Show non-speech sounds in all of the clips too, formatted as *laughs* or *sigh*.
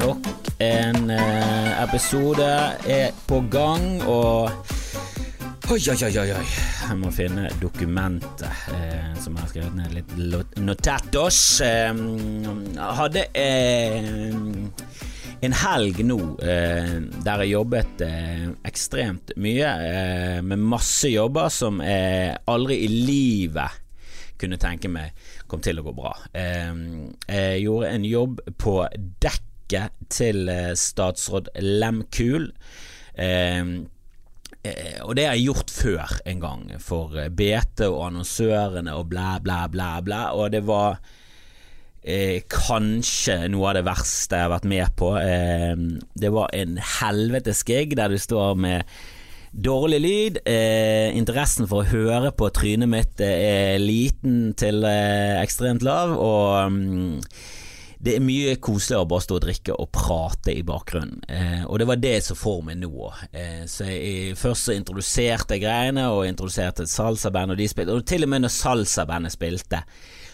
Nok en eh, episode er på gang, og Oi, oi, oi, oi. Jeg må finne dokumentet eh, som jeg har skrevet ned litt notatos. Eh, hadde eh, en helg nå eh, der jeg jobbet eh, ekstremt mye, eh, med masse jobber som jeg aldri i livet kunne tenke meg kom til å gå bra. Jeg gjorde en jobb på dekket til eh, statsråd Lemkul. Eh, og det har jeg gjort før en gang, for eh, BT og annonsørene og blæ, blæ, blæ, blæ. Og det var eh, kanskje noe av det verste jeg har vært med på. Eh, det var en helvetes gig der du står med dårlig lyd. Eh, interessen for å høre på trynet mitt eh, er liten til eh, ekstremt lav, og um, det er mye koseligere å bare stå og drikke og prate i bakgrunnen. Eh, og det var det som får meg nå. Eh, så jeg, først så introduserte jeg greiene, og introduserte et salsaband, og de spilte. Og til og med når salsabandet spilte,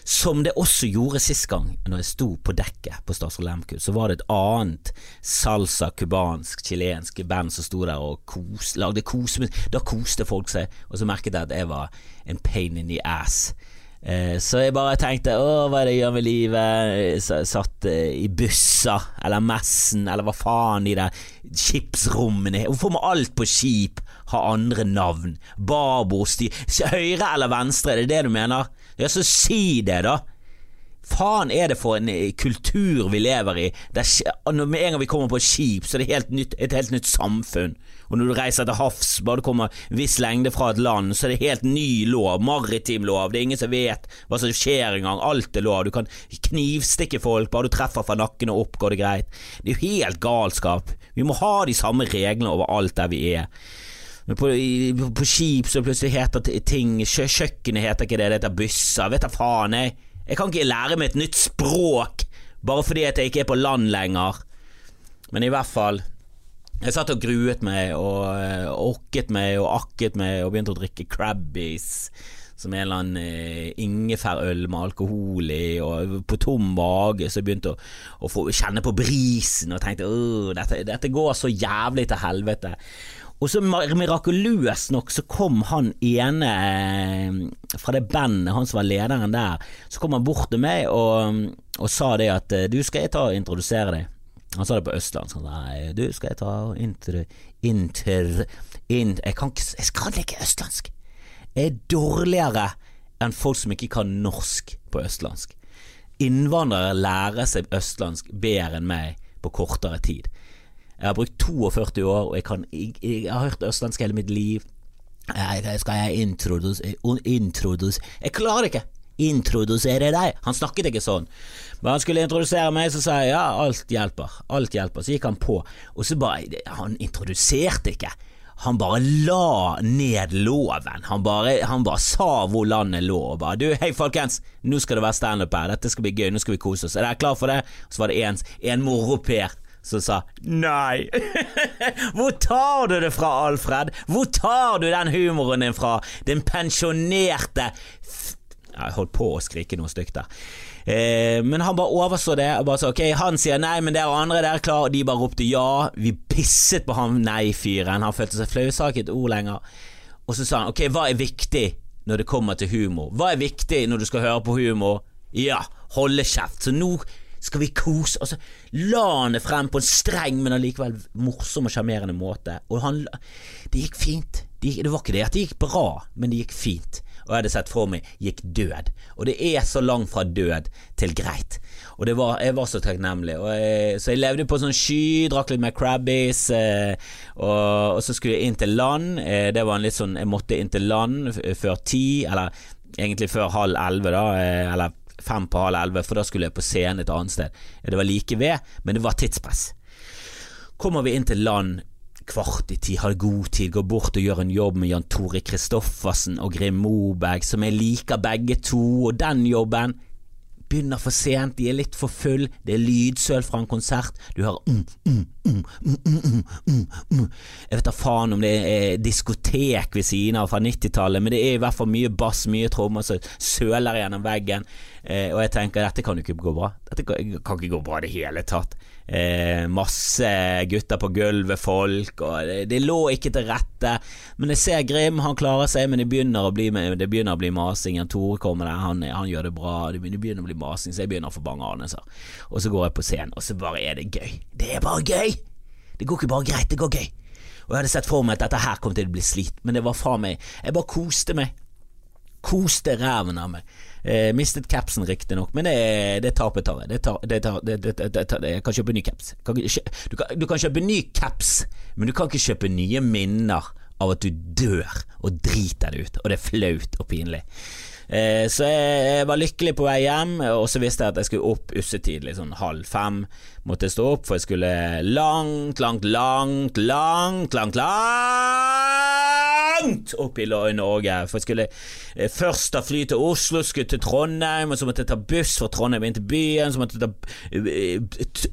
som det også gjorde sist gang, når jeg sto på dekket på Statsråd Lemku, så var det et annet salsa, cubansk, chilensk band som sto der og kos, lagde kosemusikk. Da koste folk seg, og så merket jeg at jeg var en pain in the ass. Eh, Så jeg bare tenkte å, hva er det jeg gjør med livet? Satt eh, i busser, eller messen, eller hva faen de der skipsrommene Hvorfor må alt på skip ha andre navn? Babord, styr Høyre eller venstre, er det det du mener? Ja, så si det, da! Faen er det for en eh, kultur vi lever i, med en gang vi kommer på et skip, så er det helt nytt, et helt nytt samfunn. Og når du reiser til havs, bare du kommer viss lengde fra et land, så er det helt ny lov, maritim lov, det er ingen som vet hva som skjer engang, alt er lov, du kan knivstikke folk, bare du treffer fra nakken og opp, går det greit. Det er jo helt galskap. Vi må ha de samme reglene overalt der vi er. På, i, på skip så plutselig heter ting kjø, Kjøkkenet heter ikke det, det heter busser. Vet da faen, jeg. Jeg kan ikke lære meg et nytt språk bare fordi at jeg ikke er på land lenger. Men i hvert fall Jeg satt og gruet meg og eh, orket meg og akket meg og begynte å drikke Crabbies. Som en eller annen eh, ingefærøl med alkohol i, og på tom mage. Så jeg begynte å, å få kjenne på brisen og tenkte at dette, dette går så jævlig til helvete. Og så mirakuløst nok så kom han ene eh, fra det bandet, han som var lederen der, så kom han bort til meg og, og sa det at eh, du, skal jeg ta og introdusere deg? Han sa det på østlandsk. Nei, du, skal jeg ta og inter... Inter... In, jeg, kan jeg kan ikke østlandsk. Jeg er dårligere enn folk som ikke kan norsk på østlandsk. Innvandrere lærer seg østlandsk bedre enn meg på kortere tid. Jeg har brukt 42 år, og jeg, kan, jeg, jeg har hørt østlandsk hele mitt liv. Jeg, skal jeg introdusere introdus, Jeg klarer ikke! Introdusere deg! Han snakket ikke sånn. Men han skulle introdusere meg, så sa jeg ja, alt hjelper. Alt hjelper. Så gikk han på, og så bare Han introduserte ikke. Han bare la ned loven. Han bare, han bare sa hvor landet lå. Og bare Du, hei folkens, nå skal det være standup her. Dette skal bli gøy. Nå skal vi kose oss. Er dere klar for det? Så var det en, en moroper som sa nei. *laughs* Hvor tar du det fra, Alfred? Hvor tar du den humoren din fra? Den pensjonerte Jeg holdt på å skrike noe stygt der. Eh, men han bare overså det. Og bare sa ok, han sier nei, men dere andre dere er klar. Og de bare ropte ja. Vi pisset på han nei-fyren. Han følte seg flau, sa et ord lenger. Og så sa han ok, hva er viktig når det kommer til humor? Hva er viktig når du skal høre på humor? Ja, holde kjeft. Så nå skal vi kose Og så la han det frem på en streng, men allikevel morsom og sjarmerende måte. Og han Det gikk fint. Det, gikk, det var ikke det at det gikk bra, men det gikk fint. Og jeg hadde sett for meg gikk død. Og det er så langt fra død til greit. Og det var, jeg var så takknemlig. Jeg, så jeg levde på sånn sky, drakk litt med Crabbies, eh, og, og så skulle jeg inn til land. Eh, det var en litt sånn Jeg måtte inn til land før ti, eller egentlig før halv elleve, da. Eh, eller fem på halv elleve, for da skulle jeg på scenen et annet sted. Det var like ved, men det var tidspress. Kommer vi inn til land kvart i ti, har god tid, går bort og gjør en jobb med Jan Tore Kristoffersen og Grim Moberg, som jeg liker begge to, og den jobben begynner for sent, de er litt for full, det er lydsøl fra en konsert, du hører mm, mm, mm, mm, mm, mm, mm. Jeg vet da faen om det er diskotek ved siden av fra 90-tallet, men det er i hvert fall mye bass, mye trommer som søler gjennom veggen, eh, og jeg tenker dette kan jo ikke gå bra. Dette kan, kan ikke gå bra i det hele tatt. Eh, masse gutter på gulvet, folk, og det, det, lå ikke til rette. Men jeg ser Grim, han klarer seg, men det begynner å bli, begynner å bli masing. Tore kommer der, han, han, gjør det bra. Det begynner å bli masing, så jeg begynner å få bange anelser. Og så går jeg på scenen, og så bare er det gøy. Det er bare gøy! Det går ikke bare greit, det går gøy. Og jeg hadde sett for meg at dette her kom til å bli slit, men det var faen meg Jeg bare koste meg. Koste ræven av meg. Eh, mistet capsen riktignok, men det, det tapet tar jeg. Det tar, det tar, det, jeg kan kjøpe ny caps. Du kan, du kan kjøpe ny caps, men du kan ikke kjøpe nye minner av at du dør og driter deg ut, og det er flaut og pinlig. Eh, så jeg, jeg, var lykkelig på vei hjem, og så visste jeg at jeg skulle opp ussetidlig, sånn halv fem. Måtte jeg stå opp, for jeg skulle langt, langt, langt, langt, langt, langt opp i Norge. For jeg skulle eh, først ta fly til Oslo, skulle til Trondheim, og så måtte jeg ta buss fra Trondheim inn til byen. Så måtte jeg ta eh,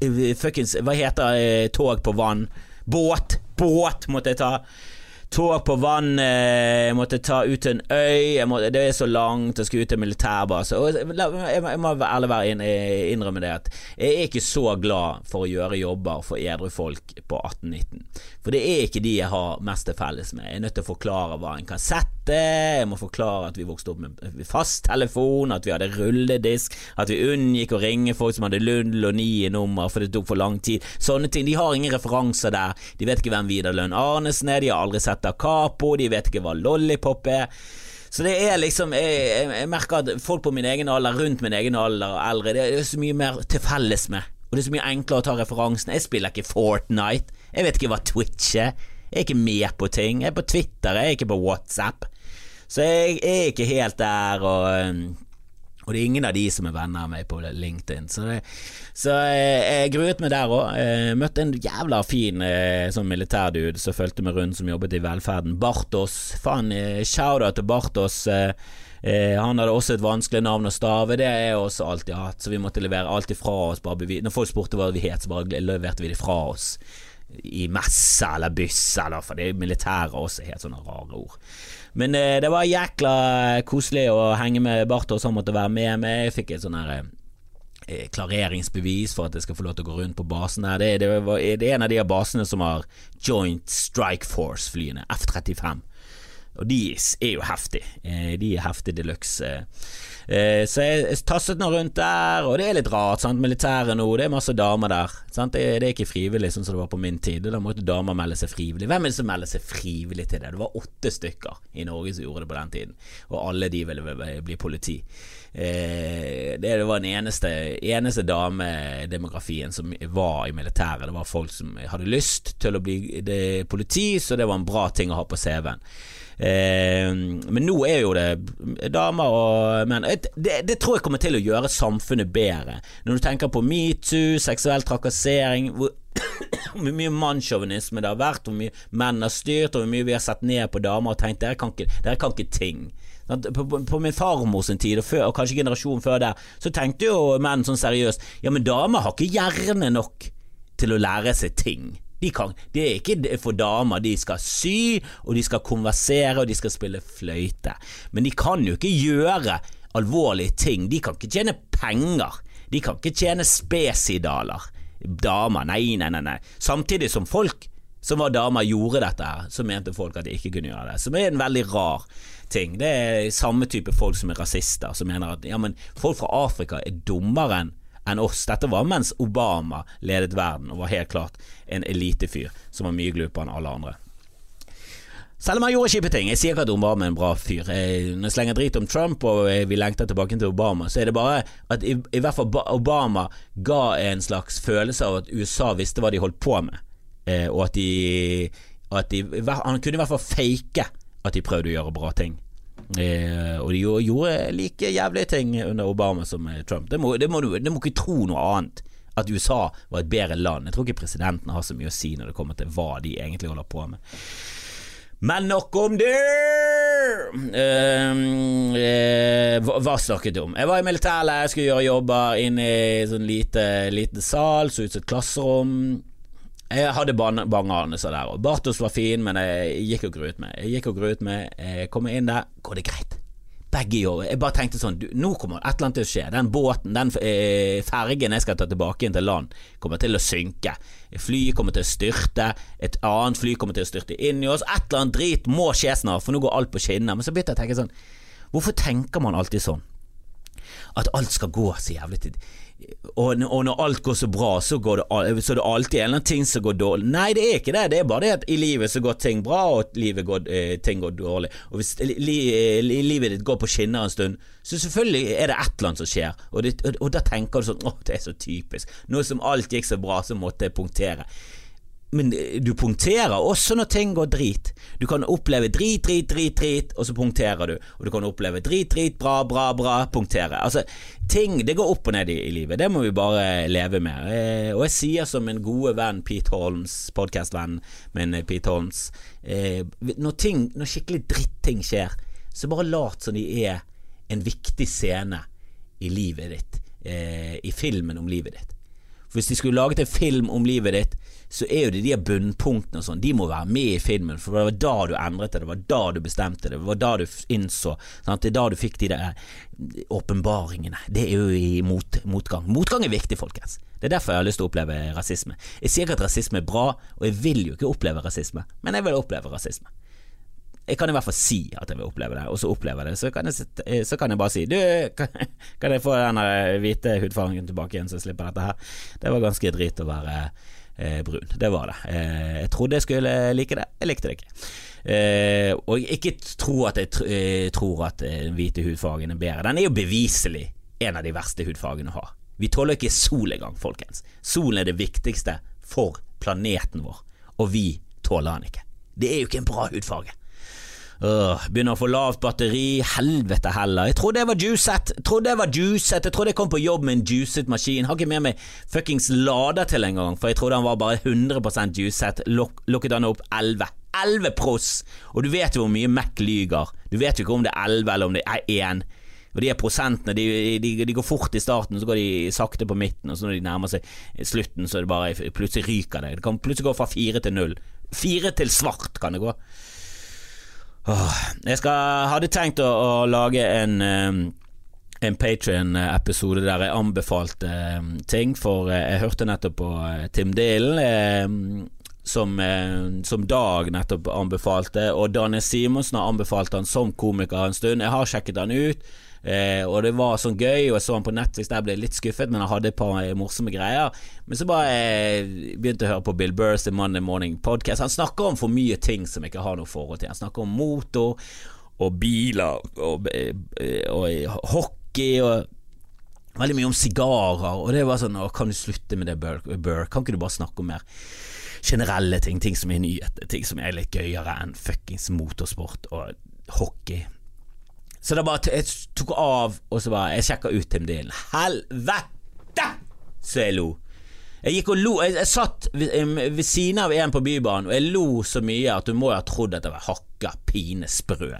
eh, fuckings Hva heter tog på vann? Båt! Båt måtte jeg ta tog på vann, jeg måtte ta ut en øy, måtte, det er så langt, jeg skulle ut til militærbase. Og jeg, må ærlig være inn, innrømme det at jeg er ikke så glad for å gjøre jobber for edru folk på 1819. For det er ikke de jeg har mest til felles med. Jeg er nødt til å forklare hva en kassett er, jeg må forklare at vi vokste opp med fasttelefon, at vi hadde rulledisk, at vi unngikk å ringe folk som hadde Lund og i nummer, for det tok for lang tid. Sånne ting. De har ingen referanser der. De vet ikke hvem Vidar Lønn Arnesen er, de har aldri sett Da Capo, de vet ikke hva Lollipop er. Så det er liksom jeg, jeg, jeg, merker at folk på min egen alder, rundt min egen alder og eldre, det er så mye mer til felles med. Og det er så mye enklere å ta referansen. Jeg spiller ikke Fortnite. Jeg vet ikke hva Twitch er. Jeg er ikke med på ting. Jeg er på Twitter, jeg er ikke på WhatsApp. Så jeg er ikke helt der, og, um, og det er ingen av de som er venner av meg på LinkedIn. Så, det, så jeg, jeg gruet meg der òg. Møtte en jævla fin eh, sånn militærdude som fulgte meg rundt, som jobbet i velferden. Bartos. Faen, eh, shout-out til Bartos. Eh, han hadde også et vanskelig navn å stave, det jeg også alltid hatt, så vi måtte levere alt ifra oss. Når folk spurte hva vi het, så bare leverte vi det fra oss i messe eller byss, eller for det er militære også helt sånne rare ord. Men eh, det var jækla koselig å henge med Bartos, han måtte være med meg. Jeg fikk et sånn her eh, klareringsbevis for at jeg skal få lov til å gå rundt på basen her. Det, det, det er en av de basene som har Joint Strike Force-flyene, F-35. Og de er jo heftige. Eh, de er heftige de luxe. Eh, så jeg tasset nå rundt der, og det er litt rart. Sant? Militæret nå, det er masse damer der. Sant? Det, er ikke frivillig, sånn som det var på min tid. Da måtte damer melde seg frivillig. Hvem er det som melder seg frivillig til det? Det var åtte stykker i Norge som gjorde det på den tiden, og alle de ville bli politi. Eh, det var den eneste, eneste damedemografien som var i militæret. Det var folk som hadde lyst til å bli politi, så det var en bra ting å ha på CV-en. Eh, men nå er jo det damer og menn. Det, det, tror jeg kommer til å gjøre samfunnet bedre. Når du tenker på metoo, seksuell trakassering hvor, *coughs* hvor mye mannssjåvinisme det har vært, hvor mye menn har styrt, og hvor mye vi har sett ned på damer og tenkt dere kan ikke, dere kan ikke ting. På, på, på, min farmor sin tid, og, før, og kanskje generasjonen før der, så tenkte jo menn sånn seriøst Ja, men damer har ikke hjerne nok til å lære seg ting. De kan, det er ikke for damer. De skal sy, og de skal konversere, og de skal spille fløyte. Men de kan jo ikke gjøre alvorlige ting. De kan ikke tjene penger. De kan ikke tjene spesidaler. Damer, nei, nei, nei. nei. Samtidig som folk som var damer gjorde dette, her, så mente folk at de ikke kunne gjøre det. Som er en veldig rar ting. Det er samme type folk som er rasister, som mener at ja, men folk fra Afrika er dummere enn enn oss. Dette var mens Obama ledet verden og var helt klart en elitefyr som var mye glupere enn alle andre. Selv om han gjorde kjipe ting. Jeg sier ikke at Obama er en bra fyr. Når jeg slenger drit om Trump og vi lengter tilbake til Obama, så er det bare at i, i hvert fall Obama ga en slags følelse av at USA visste hva de holdt på med, eh, og at de, at de Han kunne i hvert fall fake at de prøvde å gjøre bra ting. Eh, og de gjorde like jævlige ting under Obama som Trump. Det må, det må, det må ikke tro noe annet. At USA var et bedre land. Jeg tror ikke presidenten har så mye å si når det kommer til hva de egentlig holder på med. Men nok om det! Uh, hva, hva snakket du om? Jeg var i militæret, jeg skulle gjøre jobber inne i sånn lite, liten sal, så ut som et klasserom. Jeg hadde bangeanelser der, òg. Bartos var fin, men jeg gikk og gruet meg. Jeg gikk og gruet meg, jeg kommer inn der, går det greit? Begge gjorde Jeg bare tenkte sånn, du, nå kommer et eller annet til å skje. Den båten, den eh, fergen jeg skal ta tilbake inn til land, kommer til å synke. Flyet kommer til å styrte, et annet fly kommer til å styrte inn i oss. Et eller annet drit må skje snart, for nå går alt på skinner. Men så begynte jeg å tenke sånn, hvorfor tenker man alltid sånn? At alt skal gå så jævlig til og, og, når alt går så bra, så, går det, så det alltid en eller annen ting som går dårlig. Nei, det er ikke det. Det er bare det at i livet så går ting bra, og går, eh, ting går dårlig. Og hvis li, li, livet ditt går på skinner en stund, så selvfølgelig er det et eller annet som skjer. Og, det, og, og da tenker du sånn Å, det er så typisk. Nå som alt gikk så bra, så måtte jeg punktere. Men eh, du punkterer også når ting går drit. Du kan oppleve drit, drit, drit, drit, og så punkterer du. Og du kan oppleve drit, drit, bra, bra, bra, punktere. Altså, ting Det går opp og ned i, i livet. Det må vi bare leve med. Eh, og jeg sier som min gode venn Pete Holmes, podkastvenn min eh, Pete Holmes, eh, når, ting, når skikkelig dritting skjer, så bare lat som de er en viktig scene i livet ditt. Eh, I filmen om livet ditt. For Hvis de skulle laget en film om livet ditt, så er jo det de bunnpunktene og sånn, de må være med i filmen, for det var da du endret det, det var da du bestemte det, det var da du innså sant? Det er da du fikk de der eh, åpenbaringene. Det er jo i mot, motgang. Motgang er viktig, folkens. Det er derfor jeg har lyst til å oppleve rasisme. Jeg sier ikke at rasisme er bra, og jeg vil jo ikke oppleve rasisme, men jeg vil oppleve rasisme. Jeg kan i hvert fall si at jeg vil oppleve det, og så opplever jeg det. Så kan jeg, eh, så kan jeg bare si Du, *laughs* kan, jeg få den hvite hudfargen tilbake igjen, så jeg slipper dette her? Det var ganske drit å være eh, brun. Det var det. Eh, jeg trodde jeg skulle like det, jeg likte det ikke. Eh, og ikke tro at jeg tr eh, tror at den hvite hudfargen er bedre. Den er jo beviselig en av de verste hudfargene å ha. Vi tåler ikke sol engang, folkens. Solen er det viktigste for planeten vår, og vi tåler den ikke. Det er jo ikke en bra hudfarge. Begynner å få lavt batteri. Helvete heller. Jeg trodde jeg var juicet. Trodde jeg var juicet. Jeg trodde jeg kom på jobb med en juicet maskin. Har ikke med meg fuckings lader til engang, for jeg trodde han var bare 100 juicet. Luk lukket han opp 11. 11 pros! Og du vet jo hvor mye Mac lyger. Du vet jo ikke om det er 11 eller om det er 1. Og de prosentene, de, de, de, går fort i starten, så går de sakte på midten, og så når de nærmer seg slutten, så er det bare plutselig ryker det. Det kan plutselig gå fra fire til null. Fire til svart kan det gå. Jeg skal, hadde tenkt å, å lage en um, en Patrion-episode der jeg anbefalte ting, for uh, jeg hørte nettopp på uh, Tim um, som, eh, som, Dag nettopp anbefalte, og Daniel Simonsen har anbefalt han som komiker en stund. Jeg har sjekket han ut. Eh, og det var sånn gøy, og jeg så han på Netflix der ble jeg litt skuffet, men han hadde et par morsomme greier. Men så bare eh, begynte å høre på Bill Burrs The Monday Morning Podcast. Han snakker om for mye ting som jeg ikke har noe forhold til. Han snakker om motor og biler og, eh, og, og hockey og veldig mye om sigarer, og det var sånn Kan du slutte med det? Burr? Kan ikke du bare snakke om mer generelle ting, ting som er nyheter, ting som er litt gøyere enn fuckings motorsport og hockey? Så da bare jeg tok av, og så bare Jeg sjekka ut Tim Dylan. Helvete! Så jeg lo. Jeg gikk og lo Jeg, jeg satt ved, ved, siden av en på Bybanen, og jeg lo så mye at du må jo ha trodd at det var hakk hakka pinesprø.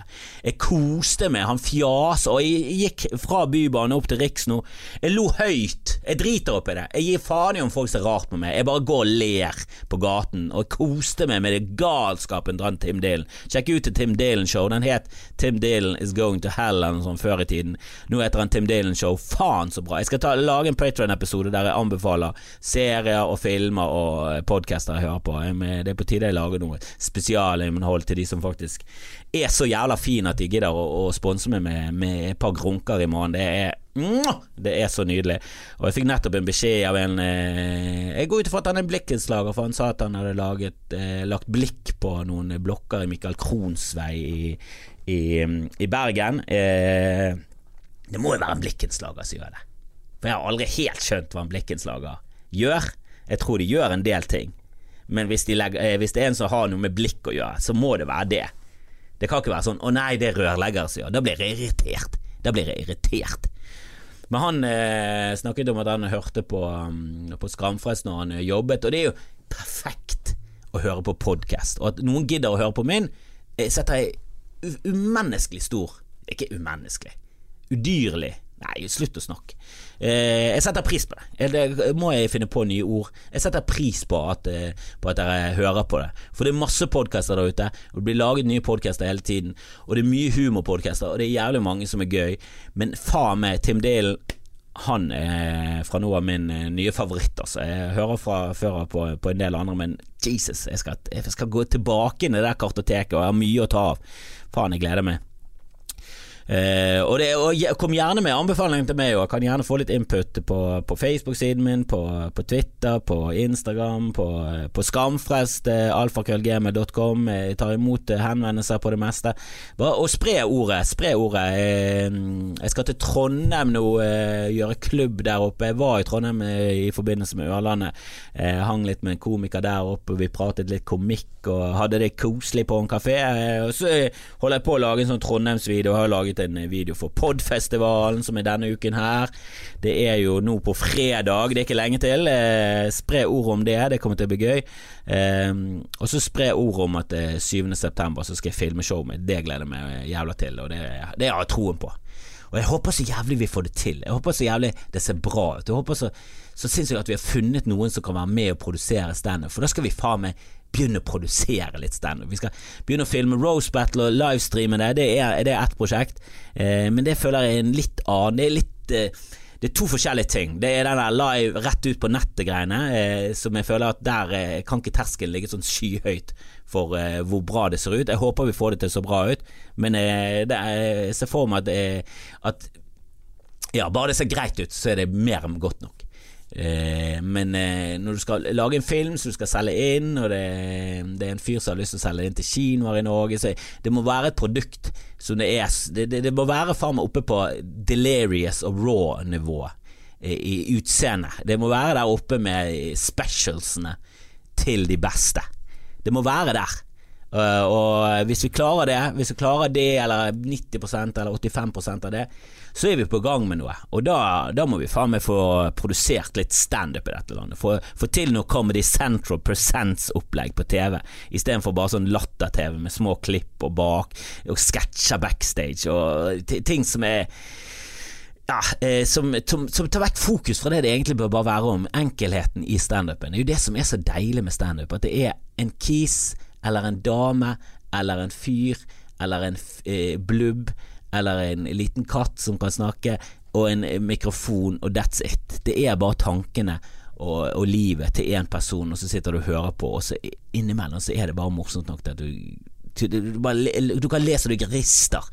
Jeg koste meg, han fjas, og jeg gikk fra Bybanen opp til Riks nå. Jeg lo høyt. Jeg driter opp i det. Jeg gir faen i om folk ser rart på meg. Jeg bare går og ler på gaten, og jeg koste meg med det galskapen til Tim Dylan. Sjekk ut til Tim Dylan Show. Den het Tim Dylan Is Going to Hell eller noe sånt før i tiden. Nå heter han Tim Dylan Show. Faen så bra. Jeg skal ta, lage en Patron-episode der jeg anbefaler serier og filmer og podcaster jeg hører på. Det er på tide jeg lager noe spesialinnhold til de som faktisk faktisk er så jævla fin at de gidder å, å sponse meg med, med, et par grunker i måneden. Det er det er så nydelig. Og jeg fikk nettopp en beskjed av en eh, Jeg går ut ifra at han er blikkenslager, for han sa at han hadde laget, eh, lagt blikk på noen blokker i Michael Krohns vei i, i, i Bergen. Eh, det må jo være en blikkenslager som gjør det. For jeg har aldri helt skjønt hva en blikkenslager gjør. Jeg tror de gjør en del ting. Men hvis, de legger, eh, hvis, det er en som har noe med blikk å gjøre, så må det være det. Det kan ikke være sånn 'Å nei, det er rørlegger som gjør Da blir jeg irritert. Da blir jeg irritert. Men han eh, snakket om at han hørte på, um, på Skramfrelst når han eh, jobbet, og det er jo perfekt å høre på podkast. Og at noen gidder å høre på min, eh, setter jeg umenneskelig stor. Ikke umenneskelig. Udyrlig. Nei, slutt å snakke. Eh, jeg setter pris på det. Må jeg finne på nye ord? Jeg setter pris på at, eh, på at dere hører på det. For det er masse podkaster der ute, og det blir laget nye podkaster hele tiden. Og det er mye humorpodkaster, og det er jævlig mange som er gøy. Men faen meg, Tim Dylan han er fra nå av min eh, nye favoritt. Altså. Jeg hører fra før av på, på en del andre, men Jesus, jeg skal, jeg skal gå tilbake inn i det der kartoteket, og jeg har mye å ta av. Faen, jeg gleder meg. Eh, og, det, og Kom gjerne med anbefalinger til meg, jeg kan gjerne få litt input på, på Facebook-siden min, på, på Twitter, på Instagram, på, på skamfrest, eh, Jeg tar imot henvendelser på det meste. Bare, og spre ordet. Spre ordet. Eh, jeg skal til Trondheim nå, eh, gjøre klubb der oppe. Jeg var i Trondheim eh, i forbindelse med Ørlandet. Eh, hang litt med en komiker der oppe, vi pratet litt komikk og hadde det koselig på en kafé. Og så holder jeg på å lage en sånn Trondheimsvideo. Jeg har laget en video for Podfestivalen, som er denne uken her. Det er jo nå på fredag, det er ikke lenge til. Eh, spre ord om det, det kommer til å bli gøy. Eh, og så spre ord om at eh, 7. september så skal jeg filme showet mitt. Det gleder jeg meg jævla til, og det, det har jeg troen på. Og jeg håper så jævlig vi får det til. Jeg håper så jævlig det ser bra ut. Jeg håper så, så sinnssykt at vi har funnet noen som kan være med og produsere standup, for da skal vi faen meg begynne å produsere litt standup. Vi skal begynne å filme Rose Battle og livestreame det. Det er, det er prosjekt, eh, men det føler jeg er en litt annen Det er litt eh, det er to forskjellige ting. Det er den der live rett ut på nettet-greiene, eh, som jeg føler at der eh, kan ikke terskelen ligge sånn skyhøyt for eh, hvor bra det ser ut. Jeg håper vi får det til så bra ut, men eh, det jeg ser for meg at, eh, at ja, bare det ser greit ut, så er det mer enn godt nok. Eh, men eh, når du skal lage en film som du skal selge inn, og det, det er en fyr som har lyst til å selge inn til kinoer i Norge, så det må være et produkt som det er Det, det, det må være faen meg oppe på delirious og raw-nivå eh, i utseendet. Det må være der oppe med specialsene til de beste. Det må være der. Uh, og hvis vi klarer det, hvis vi klarer det, eller 90% eller 85% av det, så er vi på gang med noe. Og da, da må vi faen meg få produsert litt standup i dette landet. Få, få til noe Comedy Central Presents-opplegg på TV, istedenfor bare sånn latter-TV med små klipp og bak, og sketsjer backstage, og ting som er ja, eh, som, som, som tar vekk fokus fra det det egentlig bør bare være om, enkelheten i standupen. Det er jo det som er så deilig med standup, at det er en kis eller en dame eller en fyr eller en eh, blubb eller en liten katt som kan snakke, og en eh, mikrofon, og that's it. Det er bare tankene og, og livet til én person, og så sitter du og hører på, og så innimellom så er det bare morsomt nok at du du, bare, du kan lese du rister.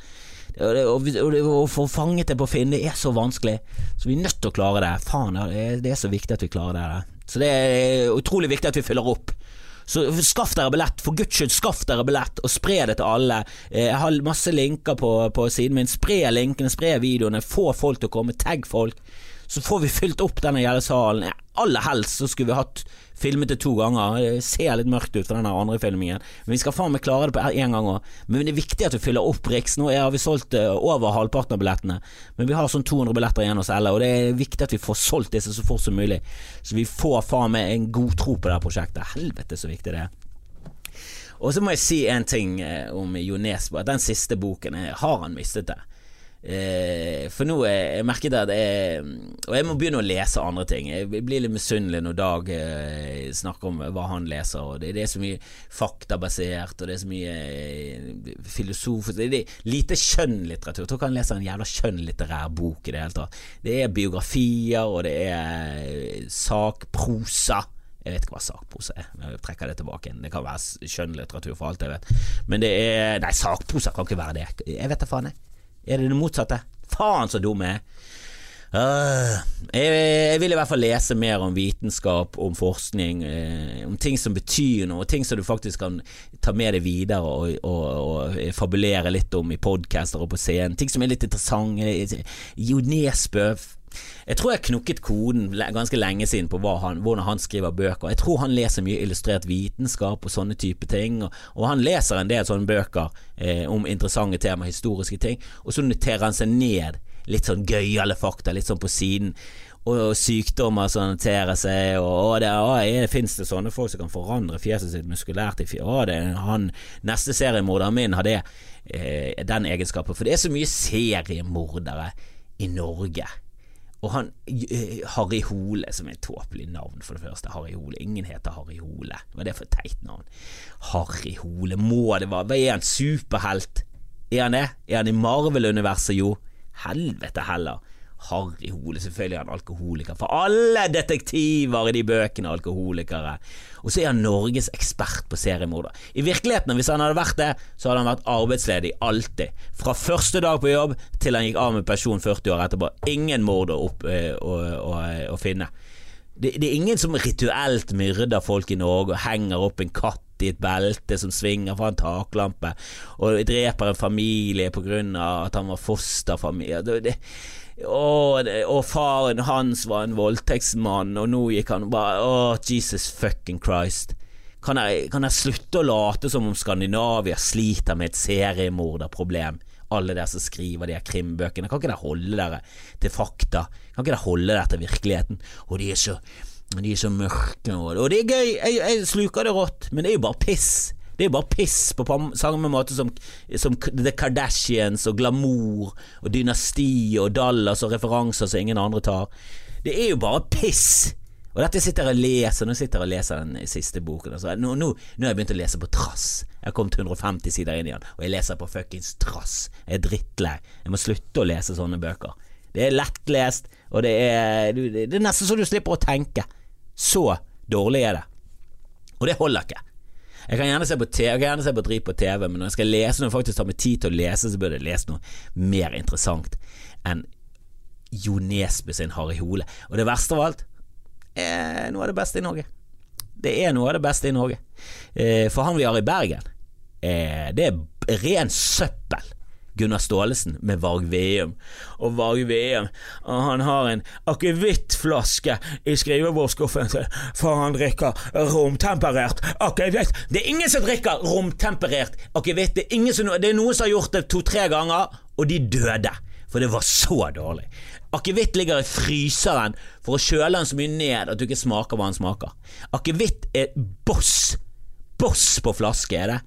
Å få fanget det på Finn, det er så vanskelig. Så vi er nødt til å klare det. Faen, det er, så viktig at vi klarer det. Så det er utrolig viktig at vi fyller opp. Så skaff dere billett, for guds skyld, skaff dere billett, og spre det til alle. Eh, Jeg har masse linker på, på siden min. Spre linkene, spre videoene, få folk til å komme, tagg folk. Så får vi fylt opp denne jævla salen. Aller helst så skulle vi hatt filmet det to ganger. Det ser litt mørkt ut for den andre filmingen, men vi skal faen meg klare det på én gang òg. Men det er viktig at vi fyller opp Riks. Nå har vi solgt eh, over halvparten av billettene, men vi har sånn 200 billetter igjen å selge, og det er viktig at vi får solgt disse så fort som mulig. Så vi får faen meg en god tro på det her prosjektet. Helvete så viktig det er. Og så må jeg si en ting eh, om Jo Nesbø. Den siste boken eh, har han mistet det. Eh, for nå er jeg merket at jeg Og jeg må begynne å lese andre ting. Jeg blir litt misunnelig når Dag eh, snakker om hva han leser. Og det, er så mye faktabasert, og det er så mye eh, filosofisk Det er lite skjønnlitteratur. Jeg tror ikke han leser en jævla skjønnlitterær bok i det hele tatt. Det er biografier, og det er eh, sakprosa. Jeg vet ikke hva sakprosa er. Jeg trekker det tilbake. Det kan være skjønnlitteratur for alt jeg vet. Men det er Nei, sakprosa kan ikke være det. Jeg vet da faen, jeg. Er det det motsatte? Faen så dum jeg er. Uh, jeg, jeg vil i hvert fall lese mer om vitenskap, om forskning, eh, om ting som betyr noe, ting som du faktisk kan ta med deg videre og, og, og fabulere litt om i podcaster og på scenen. Ting som er litt interessante. Jo Nesbø jeg tror jeg knukket koden ganske lenge siden på han, hvordan han skriver bøker. Jeg tror han leser mye illustrert vitenskap og sånne type ting, og, og han leser en del sånne bøker eh, om interessante tema, historiske ting, og så noterer han seg ned litt sånn gøyale fakta, litt sånn på siden. og sykdommer som noterer seg, og, og det, å, finnes det sånne folk som kan forandre fjeset sitt muskulært i fjeset? Han, neste seriemorderen min har det, eh, den egenskapen, for det er så mye seriemordere i Norge. Og han eh, Harry Hole, som er et tåpelig navn, for det første. Harry Hole. Ingen heter Harry Hole. Hva er det for et teit navn? Harry Hole, må det være Hva er han, superhelt? Er han det? Er han i Marvel-universet, jo? Helvete heller. Harry Hole, selvfølgelig er han alkoholiker, for alle detektiver i de bøkene er alkoholikere. Og så er han Norges ekspert på seriemorder. I virkeligheten, hvis han hadde vært det, så hadde han vært arbeidsledig alltid. Fra første dag på jobb til han gikk av med pensjon 40 år etterpå. Ingen mord å, opp, øh, å, å, å finne. Det, det, er ingen som rituelt myrder folk i Norge og henger opp en katt i et belte som svinger fra en taklampe, og dreper en familie på grunn av at han var fosterfamilie. Det, det, og, og, faren hans var en voldtektsmann, og nå gikk han bare Å, Jesus fucking Christ. Kan jeg, kan jeg, slutte å late som om Skandinavia sliter med et seriemorderproblem? Alle dere som skriver de her krimbøkene. Kan ikke dere holde dere til fakta? Kan ikke dere holde dere til virkeligheten? Og de er så, de er så mørke, og, det er gøy. Jeg, jeg sluker det rått, men det er jo bare piss. Det er jo bare piss, på samme måte som, som, The Kardashians og glamour og dynasti og Dallas og referanser som ingen andre tar. Det er jo bare piss! Og dette sitter jeg og leser Nå sitter jeg og leser den siste boken. Altså. Nå, nå, nå, har jeg begynt å lese på trass. Jeg har kommet 150 sider inn i den, og jeg leser på fuckings trass. Jeg er drittlei. Jeg må slutte å lese sånne bøker. Det er lettlest, og det er, det er nesten så du slipper å tenke. Så dårlig er det. Og det holder ikke. Jeg kan gjerne se på TV, jeg kan gjerne se på drit på TV, men når jeg skal lese noe, faktisk tar meg tid til å lese, så burde jeg lese noe mer interessant enn Jo Nesbø sin Harry Hole. Og det verste av alt er noe av det beste i Norge. Det er noe av det beste i Norge. Eh, for han vi har i Bergen, eh, det er ren søppel. Gunnar Staalesen med Varg Veum. Og Varg Veum han har en akevittflaske i skrivebordsskuffen for han drikker romtemperert akevitt. Det er ingen som drikker romtemperert akevitt. Det, det, er noen som har gjort det to-tre ganger, og de døde. For det var så dårlig. Akevitt ligger i fryseren for å kjøle den så mye ned at du ikke smaker hva den smaker. Akevitt er boss boss på flaske, er det.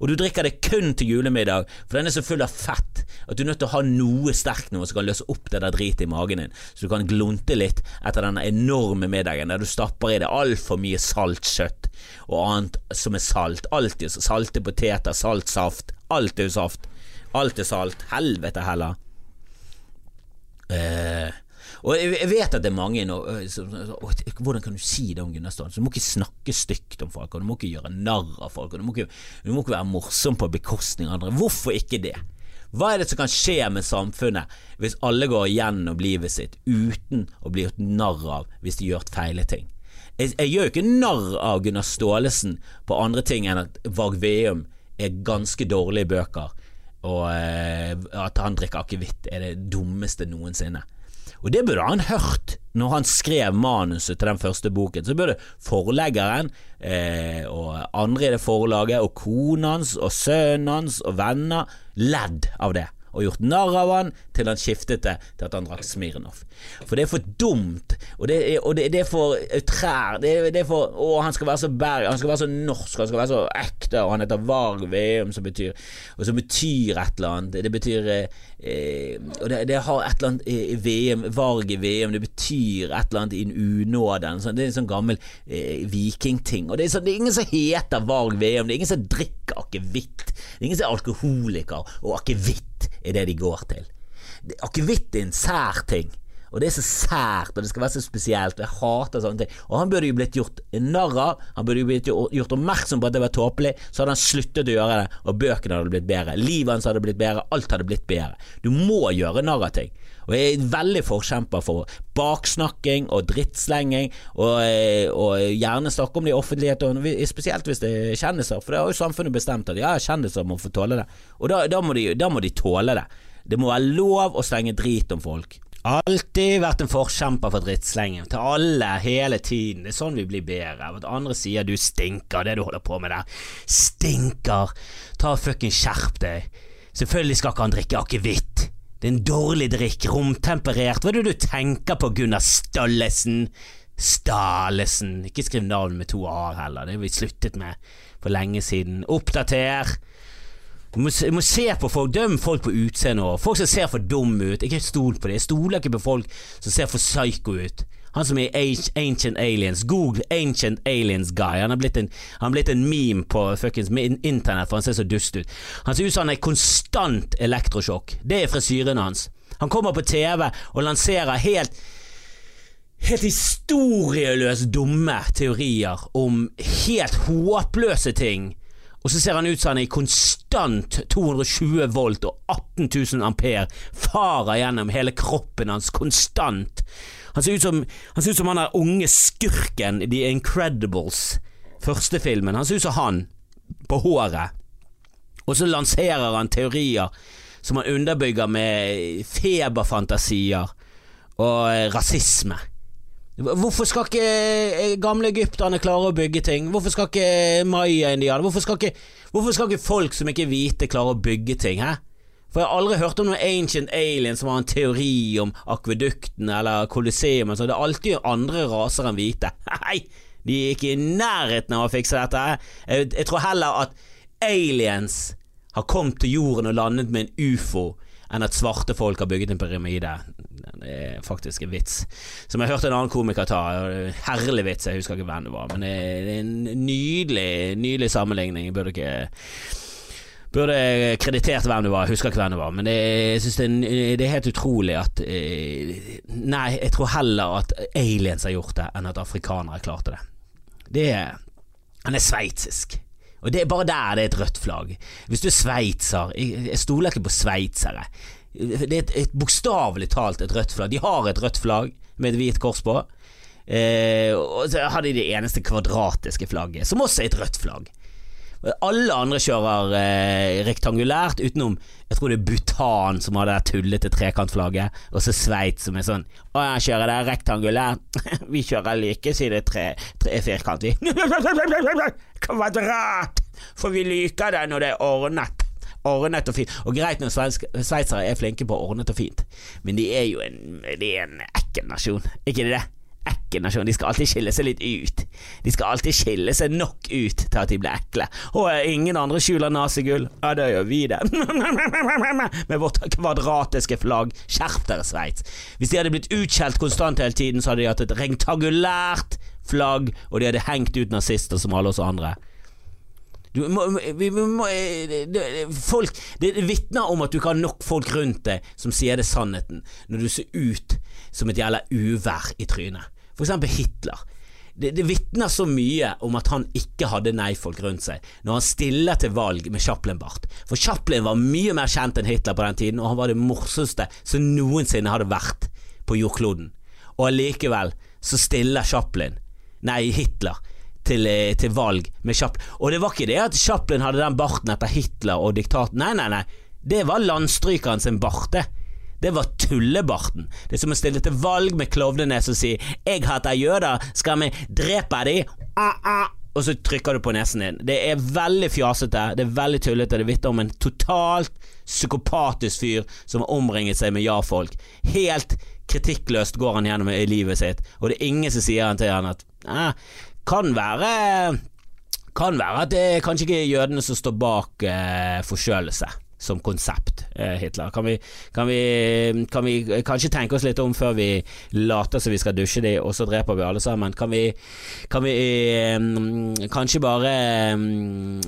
Og du drikker det kun til julemiddag, for den er så full av fett at du er nødt til å ha noe sterkt noe som kan løse opp det der dritet i magen din, så du kan glunte litt etter denne enorme middagen der du stapper i deg altfor mye salt kjøtt og annet som er salt. Alltid salte poteter, salt saft. Alt er jo saft. Alt er salt. Helvete heller. Eh og jeg vet at det er mange nå Hvordan kan du si det om Gunnar Staalesen? Du må ikke snakke stygt om folk, og du må ikke gjøre narr av folk, og du må ikke, du må ikke være morsom på bekostning av andre. Hvorfor ikke det? Hva er det som kan skje med samfunnet hvis alle går gjennom livet sitt uten å bli gjort narr av hvis de gjør feile ting? Jeg, jeg gjør jo ikke narr av Gunnar Staalesen på andre ting enn at Varg Veum er ganske dårlige bøker, og eh, at han drikker akevitt er det dummeste noensinne. Og det burde han hørt når han skrev manuset til den første boken. Så burde forleggeren eh, og andre i det forlaget, og kona hans og sønnen hans og venner ledd av det og gjort narr av han til han skiftet det til at han drakk Smirnov. For det er for dumt, og det er, og det, det er for trær. Det, det, er for Å, han skal være så berg, han skal være så norsk, han skal være så ekte, og han heter Varg Veum, som betyr Og som betyr et eller annet. Det betyr eh, Og det, det, har et eller annet i VM, Varg i VM, det betyr et eller annet i en unåde. Det er en sånn gammel eh, vikingting. Og det er, sånn, det er ingen som heter Varg VM, det er ingen som drikker akevitt. Det er ingen som er alkoholiker og akevitt er det de går til. Akevitt er en sær ting. Og det er så sært, og det skal være så spesielt. Jeg hater sånne ting. Og han burde jo blitt gjort narr av, han burde jo blitt gjort oppmerksom på at det var tåpelig, så hadde han sluttet å gjøre det, og bøkene hadde blitt bedre. Livet hans hadde blitt bedre, alt hadde blitt bedre. Du må gjøre narr av ting. Og jeg er veldig forkjemper for baksnakking og drittslenging, og, eh, og gjerne snakke om det i offentlighet, spesielt hvis det er kjendiser, for det har jo samfunnet bestemt at ja, kjendiser må få tåle det. Og da, da, må de, da må de tåle det. Det må være lov å slenge drit om folk. Alltid vært en forkjemper for drittslenging. Til alle, hele tiden. Det er sånn vi blir bedre. At andre sier du stinker, det du holder på med der. Stinker! Ta fucking skjerp deg. Selvfølgelig skal ikke han drikke akevitt. Det er en dårlig drikk, romtemperert. Hva er det du tenker på, Gunnar Stallesen? Stalesen. Ikke skriv navn med to a-er heller, det har vi sluttet med for lenge siden. Oppdater. Du må, må se på folk, døm folk på utseendet folk som ser for dumme ut. Ikke stol på det. Jeg stoler ikke på folk som ser for psycho ut. Han som er Ancient Aliens. Google Ancient Aliens Guy. Han har blitt en, blitt en meme på fuckings internett, for han ser så dust ut. Han ser ut som han er konstant elektrosjokk. Det er frisyren hans. Han kommer på TV og lanserer helt Helt historieløst dumme teorier om helt håpløse ting. Og så ser han ut som han er i konstant 220 volt og 18 000 ampere. Farer gjennom hele kroppen hans konstant. Han ser ut som han, ser ut som han der unge skurken i The Incredibles, første filmen. Han ser ut som han, på håret. Og så lanserer han teorier som han underbygger med feberfantasier og eh, rasisme. Hvorfor skal ikke eh, gamle egypterne klare å bygge ting? Hvorfor skal ikke maya-indianere hvorfor, hvorfor skal ikke folk som ikke er hvite, klare å bygge ting? Hæ? For jeg har aldri hørt om noen ancient alien som har en teori om akvedukten eller Colosseum. Altså. Det er alltid andre raser enn hvite. *laughs* Nei, de er ikke i nærheten av å fikse dette. Jeg, jeg tror heller at aliens har kommet til jorden og landet med en ufo enn at svarte folk har bygget en pyramide. Det er faktisk en vits som jeg hørte en annen komiker ta. Herlig vits, jeg husker ikke hvem det var, men det er en nydelig, nydelig sammenligning. Jeg burde ikke Burde kreditert hvem det var, jeg husker ikke hvem det var, men det, jeg synes det, er, det er helt utrolig at eh, Nei, jeg tror heller at aliens har gjort det, enn at afrikanere klarte det. Det er Han er sveitsisk. Og det er bare der det er et rødt flagg. Hvis du er sveitser jeg stoler ikke på sveitsere. Det er et, et bokstavelig talt et rødt flagg. De har et rødt flagg med et hvit kors på. Eh, og så har de det eneste kvadratiske flagget, som også er et rødt flagg. Alle andre kjører eh, rektangulært, utenom jeg tror det er Bhutan som har det der tullete trekantflagget, og så Sveits som er sånn Å, jeg kjører det rektangulært. *laughs* vi kjører likesidet tre, tre firkant, vi. *laughs* Kvadrat! For vi liker det når det er ordnet. Ordnet og fint. Og greit når sveitsere er flinke på ordnet og fint, men de er jo en, de er en ekkel nasjon, ikke det? Ekkel nasjon. De skal alltid skille seg litt ut. De skal alltid skille seg nok ut til at de blir ekle. Og ingen andre skjuler nasegull. Ja, da gjør vi det. *laughs* Med vårt kvadratiske flagg. Skjerp dere, Sveits. Hvis de hadde blitt utskjelt konstant hele tiden, så hadde de hatt et rektangulært flagg, og de hadde hengt ut nazister som alle oss andre. Du må, vi, vi må, det, folk, det vitner om at du ikke har nok folk rundt deg som sier det sannheten, når du ser ut som et jævla uvær i trynet. Eksempel Hitler. Det, det vitner så mye om at han ikke hadde nei-folk rundt seg når han stiller til valg med Chaplin-bart. For Chaplin var mye mer kjent enn Hitler på den tiden, og han var det morsomste som noensinne hadde vært på jordkloden. Og allikevel så stiller Chaplin, nei Hitler, til, eh, til valg med Chaplin. Og det var ikke det at Chaplin hadde den barten etter Hitler og diktaten. Nei, nei, nei. Det var landstrykeren sin bart, det. Det var tullebarten. Det er som å stille til valg med klovnenes og si 'Jeg hater jøder, skal vi drepe de?' Ah, ah. Og så trykker du på nesen din. Det er veldig fjasete, det er veldig tullete. Det vitner om en totalt psykopatisk fyr som har omringet seg med ja-folk. Helt kritikkløst går han gjennom i livet sitt, og det er ingen som sier han til han at eh, kan være kan være at det er kanskje ikke jødene som står bak eh, forkjølelse som konsept, eh, Hitler. Kan vi, kan, vi, kan vi kanskje tenke oss litt om før vi later som vi skal dusje de, og så dreper vi alle sammen? Kan vi, kan vi eh, kanskje bare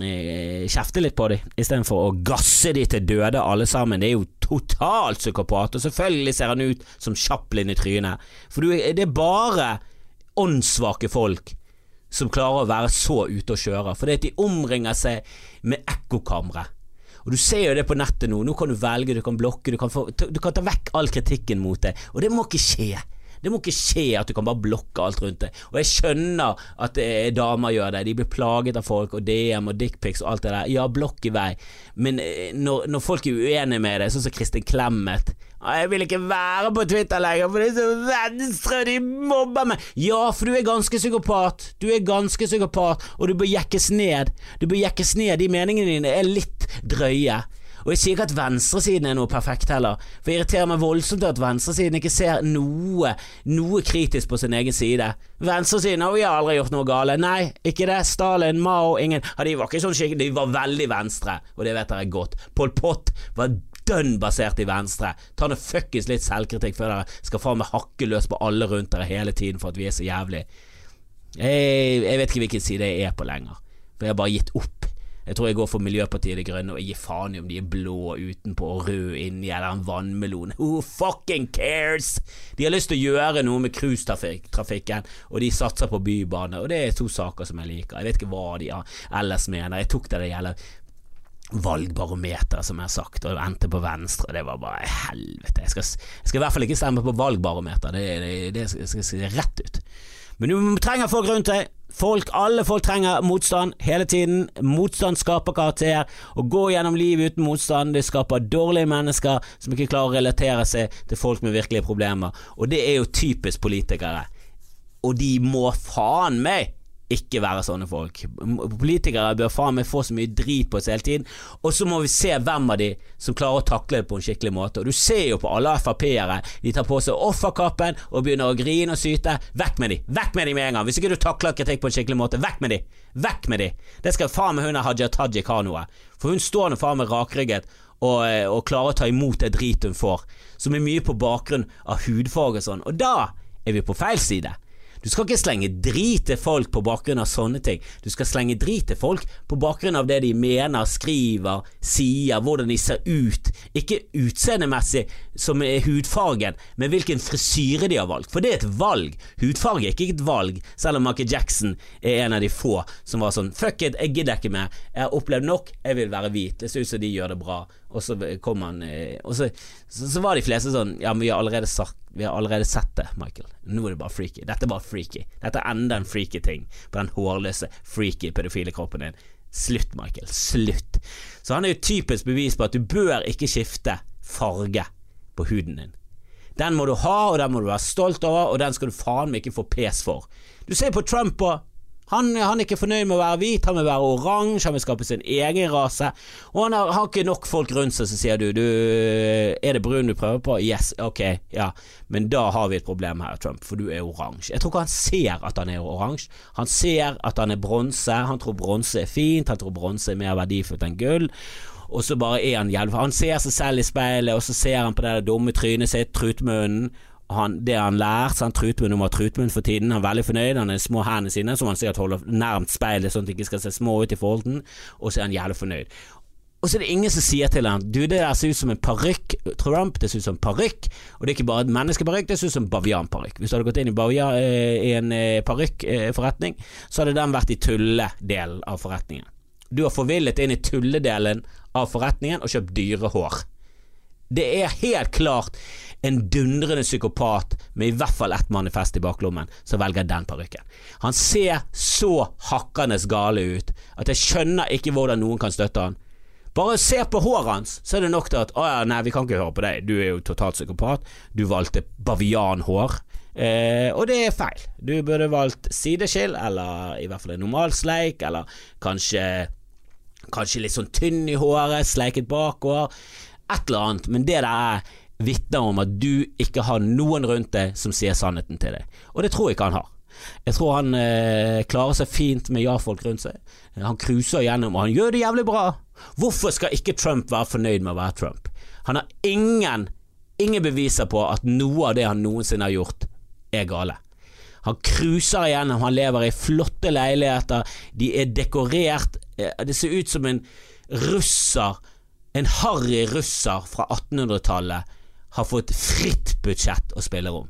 eh, kjefte litt på de, istedenfor å gasse de til døde alle sammen? Det er jo totalt psykopat, og selvfølgelig ser han ut som Chaplin i trynet. For du, det er bare åndssvake folk som klarer å være så ute og kjøre, fordi at de omringer seg med ekkokamre. Og Du ser jo det på nettet nå. Nå kan du velge, du kan blokke, du kan, få, du kan ta vekk all kritikken mot deg. Og det må ikke skje. Det må ikke skje at du kan bare blokke alt rundt deg. Og jeg skjønner at eh, damer gjør det. De blir plaget av folk og DM og dickpics og alt det der. Ja, blokk i vei. Men eh, når, når folk er uenige med deg, sånn som Kristin Clemet «Ah, Jeg vil ikke være på Twitter lenger, for det er så venstre, de mobber meg. Ja, for du er ganske psykopat. Du er ganske psykopat, og du bør jekkes ned. Du bør jekkes ned. De meningene dine er litt drøye. Og jeg sier ikke at venstresiden er noe perfekt heller, for jeg irriterer meg voldsomt at venstresiden ikke ser noe, noe kritisk på sin egen side. Venstresiden har vi aldri gjort noe gale. Nei, ikke det. Stalin, Mao, ingen ja, De var ikke sånn skikkelig, de var veldig venstre, og det vet dere godt. Pol Pot var dønn basert i venstre. Ta nå fuckings litt selvkritikk før dere skal faen meg hakke løs på alle rundt dere hele tiden for at vi er så jævlig. Jeg, jeg vet ikke hvilken side jeg er på lenger, for jeg har bare gitt opp. Jeg tror jeg går for Miljøpartiet De Grønne og jeg gir faen i om de er blå utenpå og rød inni eller en vannmelon. Who fucking cares? De har lyst til å gjøre noe med cruisetrafikken, og de satser på bybane, og det er to saker som jeg liker. Jeg vet ikke hva de ellers mener. Jeg tok det det gjelder valgbarometer, som jeg har sagt, og endte på venstre. Det var bare helvete. Jeg skal, jeg skal i hvert fall ikke stemme på valgbarometer, det, det, det skal se rett ut. Men du trenger folk rundt deg. Folk, alle folk trenger motstand hele tiden. Motstand skaper karakter. Å gå gjennom livet uten motstand, det skaper dårlige mennesker som ikke klarer å relatere seg til folk med virkelige problemer. Og det er jo typisk politikere. Og de må faen meg ikke være sånne folk. Politikere bør faen meg få så mye drit på seg hele tiden, og så må vi se hvem av de som klarer å takle det på en skikkelig måte. Og Du ser jo på alle Frp-ere, de tar på seg offerkappen og begynner å grine og syte. Vekk med de! Vekk med de med en gang! Hvis ikke du takler kritikk på en skikkelig måte, vekk med de! Vekk med de! Det skal faen meg hun Haja Tajik ha noe, for hun står nå faen meg rakrygget og, eh, og klarer å ta imot det drit hun får, som er mye på bakgrunn av hudfarge og sånn, og da er vi på feil side. Du skal ikke slenge drit til folk på bakgrunn av sånne ting. Du skal slenge drit til folk på bakgrunn av det de mener, skriver, sier, hvordan de ser ut. Ikke utseendemessig som er hudfargen, men hvilken frisyre de har valgt. For det er et valg. Hudfarge er ikke et valg, selv om Michael Jackson er en av de få som var sånn fuck it, jeg gidder ikke mer. Jeg har opplevd nok, jeg vil være hvit. Det ser ut som de gjør det bra. Og så kom han eh, Og så, så, så, var de fleste sånn Ja, men vi har allerede sagt Vi har allerede sett det, Michael. Nå er det bare freaky. Dette er bare freaky. Dette er enda en freaky ting på den hårløse, freaky pedofile kroppen din. Slutt, Michael. Slutt. Så han er jo typisk bevis på at du bør ikke skifte farge på huden din. Den må du ha, og den må du være stolt over, og den skal du faen meg ikke få pes for. Du ser på Trump og han, han, er ikke fornøyd med å være hvit, han vil være oransje, han vil skape sin egen rase. Og han har, har ikke nok folk rundt seg som sier du, du Er det brun du prøver på? Yes, ok, ja. Men da har vi et problem her, Trump, for du er oransje. Jeg tror ikke han ser at han er oransje. Han ser at han er bronse, han tror bronse er fint, han tror bronse er mer verdifullt enn gull. Og så bare er han jævlig Han ser seg selv i speilet, og så ser han på det dumme trynet sitt, trutmunnen, han, det han lærer. Sant? Trutmunn ha trutmunn for tiden. Han er veldig fornøyd. Han har små hendene sine som han sikkert holder nærmt speilet, sånn at de ikke skal se små ut i forhold til den, og så er han jævlig fornøyd. Og så er det ingen som sier til han Du, det der ser ut som en parykk, Trump. Det ser ut som en parykk. Og det er ikke bare et menneskeparykk, det ser ut som en bavianparykk. Hvis du hadde gått inn i, bavia, eh, i en eh, parykkforretning, så hadde den vært i tulledelen av forretningen. Du har forvillet inn i tulledelen av forretningen og kjøpt dyrehår. Det er helt klart en dundrende psykopat med i hvert fall ett manifest i baklommen, som velger den parykken. Han ser så hakkende gale ut at jeg skjønner ikke hvordan noen kan støtte han. Bare se på håret hans, så er det nok til at å ja, nei, vi kan ikke høre på deg, du er jo totalt psykopat, du valgte bavianhår. Eh, og det er feil. Du burde valgt sideskill, eller i hvert fall en normal sleik, eller kanskje, kanskje litt sånn tynn i håret, sleiket bakover. Et eller annet, men det der er vitner om at du ikke har noen rundt deg som sier sannheten til deg. Og det tror jeg ikke han har. Jeg tror han eh, klarer seg fint med ja-folk rundt seg. Han cruiser gjennom, og han gjør det jævlig bra. Hvorfor skal ikke Trump være fornøyd med å være Trump? Han har ingen, ingen beviser på at noe av det han noensinne har gjort, er gale. Han cruiser igjennom, han lever i flotte leiligheter, de er dekorert, eh, det ser ut som en russer, en harry russer fra 1800-tallet har fått fritt budsjett å spille om.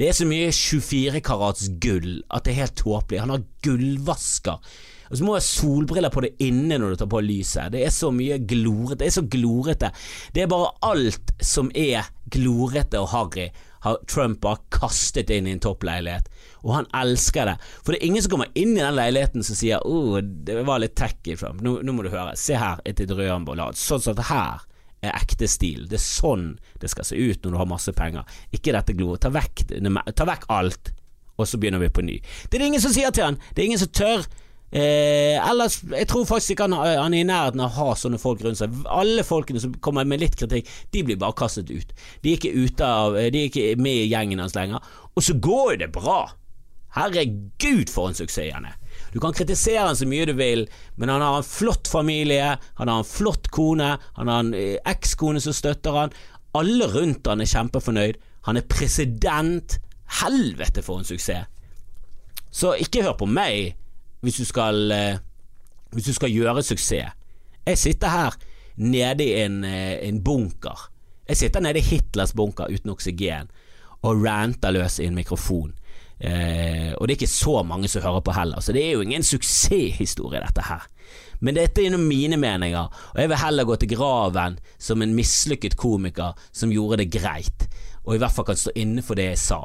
Det er så mye 24 karats gull at det er helt tåpelig. Han har gullvasker. Og så må jeg ha solbriller på det inne når du tar på lyset. Det er så mye glorete. Det er så glorete. Det er bare alt som er glorete og harry, har Trump bare kastet inn i en toppleilighet. Og han elsker det. For det er ingen som kommer inn i den leiligheten som sier 'Å, oh, det var litt tacky, Trump'. Nå, nå, må du høre. Se her, et rødambålad. Sånn som at her er ekte stil. Det er sånn det skal se ut når du har masse penger. Ikke dette glo. Ta vekk, ta vekk alt, og så begynner vi på ny. Det er det ingen som sier til han. Det er ingen som tør. Eh, ellers, jeg tror faktisk ikke han, han er i nærheten av å ha sånne folk rundt seg. Alle folkene som kommer med litt kritikk, de blir bare kastet ut. De er ikke, ute av, de er ikke med i gjengen hans lenger. Og så går jo det bra. Herregud, for en suksess han er. Du kan kritisere han så mye du vil, men han har en flott familie, han har en flott kone, han har en eh, ekskone som støtter han. Alle rundt han er kjempefornøyd. Han er president. Helvete, for en suksess. Så ikke hør på meg hvis du skal, eh, hvis du skal gjøre suksess. Jeg sitter her nede i en, eh, en bunker. Jeg sitter nede i Hitlers bunker uten oksygen og ranter løs i en mikrofon. Eh, og det er ikke så mange som hører på heller, så det er jo ingen suksesshistorie, dette her. Men dette er mine meninger, og jeg vil heller gå til graven som en mislykket komiker som gjorde det greit, og i hvert fall kan stå inne for det jeg sa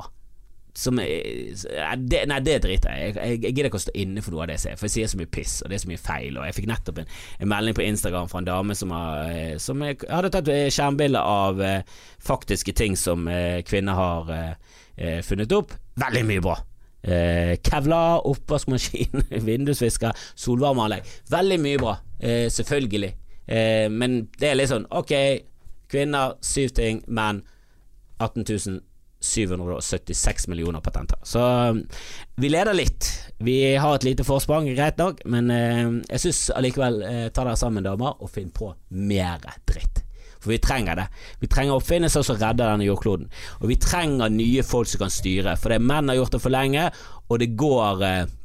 som det, Nei, det driter jeg i. Jeg, jeg gidder ikke å stå inne for noe av det jeg sier, for jeg sier så mye piss, og det er så mye feil. Og Jeg fikk nettopp en, en melding på Instagram fra en dame som, har, eh, som jeg, hadde tatt eh, skjermbilde av eh, faktiske ting som eh, kvinner har eh, eh, funnet opp. Veldig mye bra. Kevlar, oppvaskmaskin, *laughs* vindusvisker, solvarmeanlegg. Veldig mye bra, selvfølgelig. men det er litt sånn ok, kvinner, syv ting, menn 18 776 millioner patenter. Så um, vi leder litt. Vi har et lite forsprang, greit nok, men eh, jeg syns allikevel eh, ta dere sammen, damer, og finn på mer dritt. For vi trenger det. Vi trenger oppfinnelser som redder denne jordkloden. Og vi trenger nye folk som kan styre, for det menn har gjort det for lenge, og det går eh,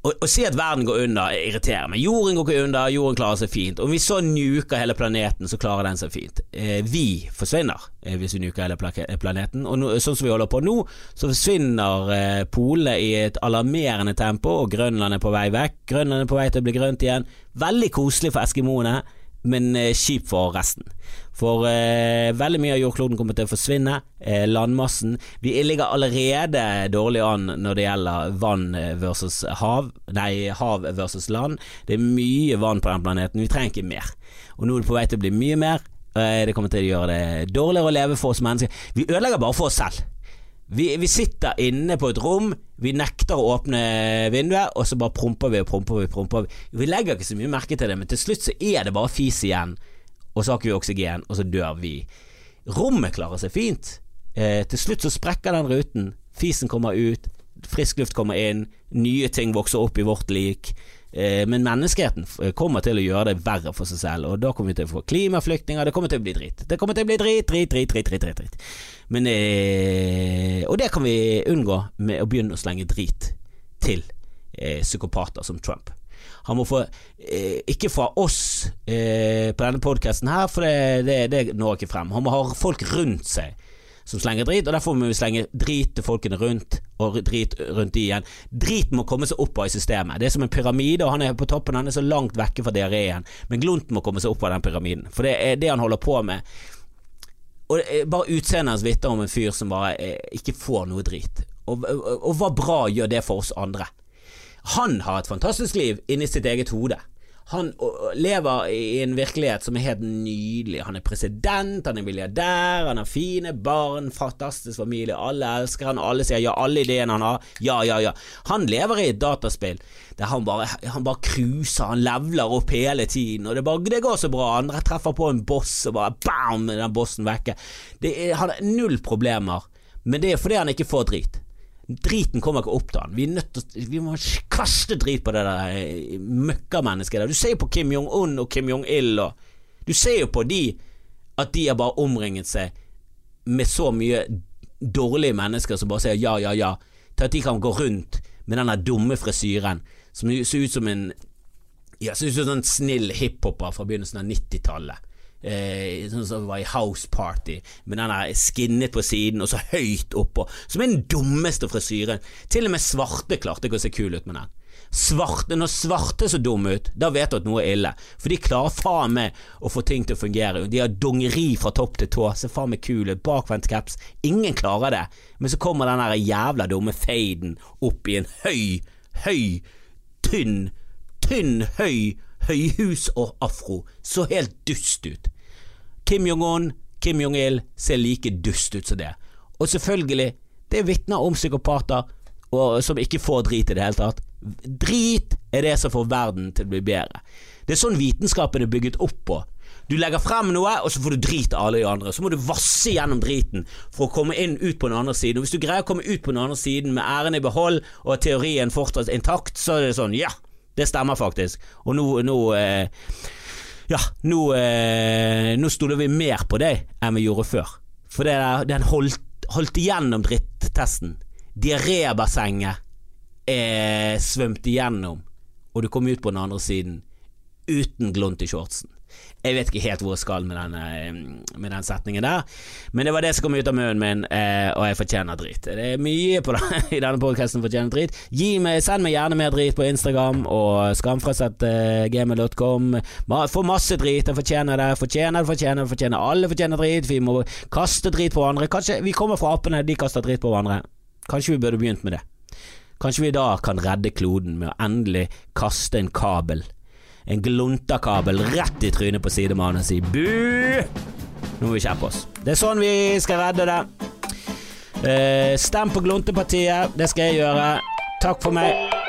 å, å si at verden går under, irriterer meg. Jorden går ikke under, jorden klarer seg fint. Om vi så nuker hele planeten, så klarer den seg fint. Eh, vi forsvinner eh, hvis vi nuker hele planeten. Og no, sånn som vi holder på nå, så forsvinner eh, polene i et alarmerende tempo, og Grønland er på vei vekk. Grønland er på vei til å bli grønt igjen. Veldig koselig for eskimoene men kjip for resten. For eh, veldig mye av jordkloden kommer til å forsvinne. Eh, landmassen Vi ligger allerede dårlig an når det gjelder vann versus hav. Nei, hav versus land. Det er mye vann på den planeten. Vi trenger ikke mer. Og nå er det på vei til å bli mye mer. Eh, det kommer til å gjøre det dårligere å leve for oss mennesker. Vi ødelegger bare for oss selv. Vi, vi, sitter inne på et rom, vi nekter å åpne vinduet, og så bare promper vi og promper vi. promper Vi Vi legger ikke så mye merke til det, men til slutt så er det bare fis igjen, og så har ikke vi oksygen, og så dør vi. Rommet klarer seg fint. Eh, til slutt så sprekker den ruten, fisen kommer ut, frisk luft kommer inn, nye ting vokser opp i vårt lik. Eh, men menneskeheten kommer til å gjøre det verre for seg selv, og da kommer vi til å få klimaflyktninger, det kommer til å bli drit. Det kommer til å bli drit, drit, drit, drit, drit, drit. Drit. Men, eh, og det kan vi unngå med å begynne å slenge drit til eh, psykopater som Trump. Han må få eh, Ikke fra oss eh, på denne podkasten her, for det, det, det når ikke frem. Han må ha folk rundt seg som slenger drit, og derfor må vi slenge drit til folkene rundt, og drit rundt de igjen. Driten må komme seg opp av i systemet. Det er som en pyramide, og han er på toppen, han er så langt vekke fra diareen, men glunten må komme seg opp av den pyramiden, for det er det han holder på med. Og Bare utseendet vitner om en fyr som bare eh, ikke får noe drit. Og, og, og hva bra gjør det for oss andre? Han har et fantastisk liv inni sitt eget hode. Han lever i en virkelighet som er helt nydelig. Han er president, han er milliardær, han har fine barn, fantastisk familie, alle elsker han, alle sier ja, alle ideene han har, ja, ja, ja. Han lever i et dataspill der han bare, han bare cruiser, han levler opp hele tiden, og det, bare, det går så bra. Han treffer på en boss, og bare bam, den bossen vekke. Er, han har null problemer, men det er fordi han ikke får drit. Driten kommer ikke opp til han. Vi, er nødt til, vi må kaste drit på det der eh, møkkamennesket der. Du ser jo på Kim Jong-un og Kim Jong-il og Du ser jo på de at de har bare omringet seg med så mye dårlige mennesker som bare sier ja, ja, ja, til at de kan gå rundt med den dumme frisyren som ser ut som en ja, ser ut som en snill hiphoper fra begynnelsen av 90-tallet eh, sånn som var i House Party, med den der skinnet på siden og så høyt oppå, som er den dummeste frisyren. Til og med svarte klarte ikke å se kul ut med den. Svarte, når svarte så dum ut, da vet du at noe er ille. For de klarer faen meg å få ting til å fungere. De har dongeri fra topp til tå, ser faen meg kul ut, bakvendt caps. Ingen klarer det. Men så kommer den der jævla dumme faden opp i en høy, høy, tynn, tynn, høy høyhus og afro. Så helt dust ut. Kim Jong-un, Kim Jong-il ser like dust ut som det. Og selvfølgelig, det vitner om psykopater og, som ikke får drit i det hele tatt. Drit er det som får verden til å bli bedre. Det er sånn vitenskapen er bygget opp på. Du legger frem noe, og så får du drit av alle de andre. Så må du vasse gjennom driten for å komme inn ut på den andre siden. Og hvis du greier å komme ut på den andre siden med æren i behold og teorien fortsatt intakt, så er det sånn ja, det stemmer faktisk. Og nå, nå eh, ja, nå, eh, nå stoler vi mer på deg enn vi gjorde før. For det den holdt, holdt igjennom drittesten. Diarébassenget eh, svømte igjennom, og du kom ut på den andre siden uten glunt i shortsen. Jeg vet ikke helt hvor jeg skal med den, eh, med den setningen der, men det var det som kom ut av munnen min, eh, og jeg fortjener drit. Det er mye på det, *laughs* i denne podkasten fortjener drit. Meg, send meg gjerne mer drit på Instagram og skamfrelst.gmail.com. Få masse drit, jeg fortjener det. Fortjener det, fortjener det, fortjener Alle fortjener drit. Vi må kaste drit på hverandre. Kanskje vi kommer fra apene, de kaster drit på hverandre. Kanskje vi burde begynt med det. Kanskje vi da kan redde kloden med å endelig kaste en kabel en gluntakabel rett i trynet på sidemannen og si bu! Nå må vi skjerpe oss. Det er sånn vi skal redde det. Eh, stem på Gluntepartiet. Det skal jeg gjøre. Takk for meg.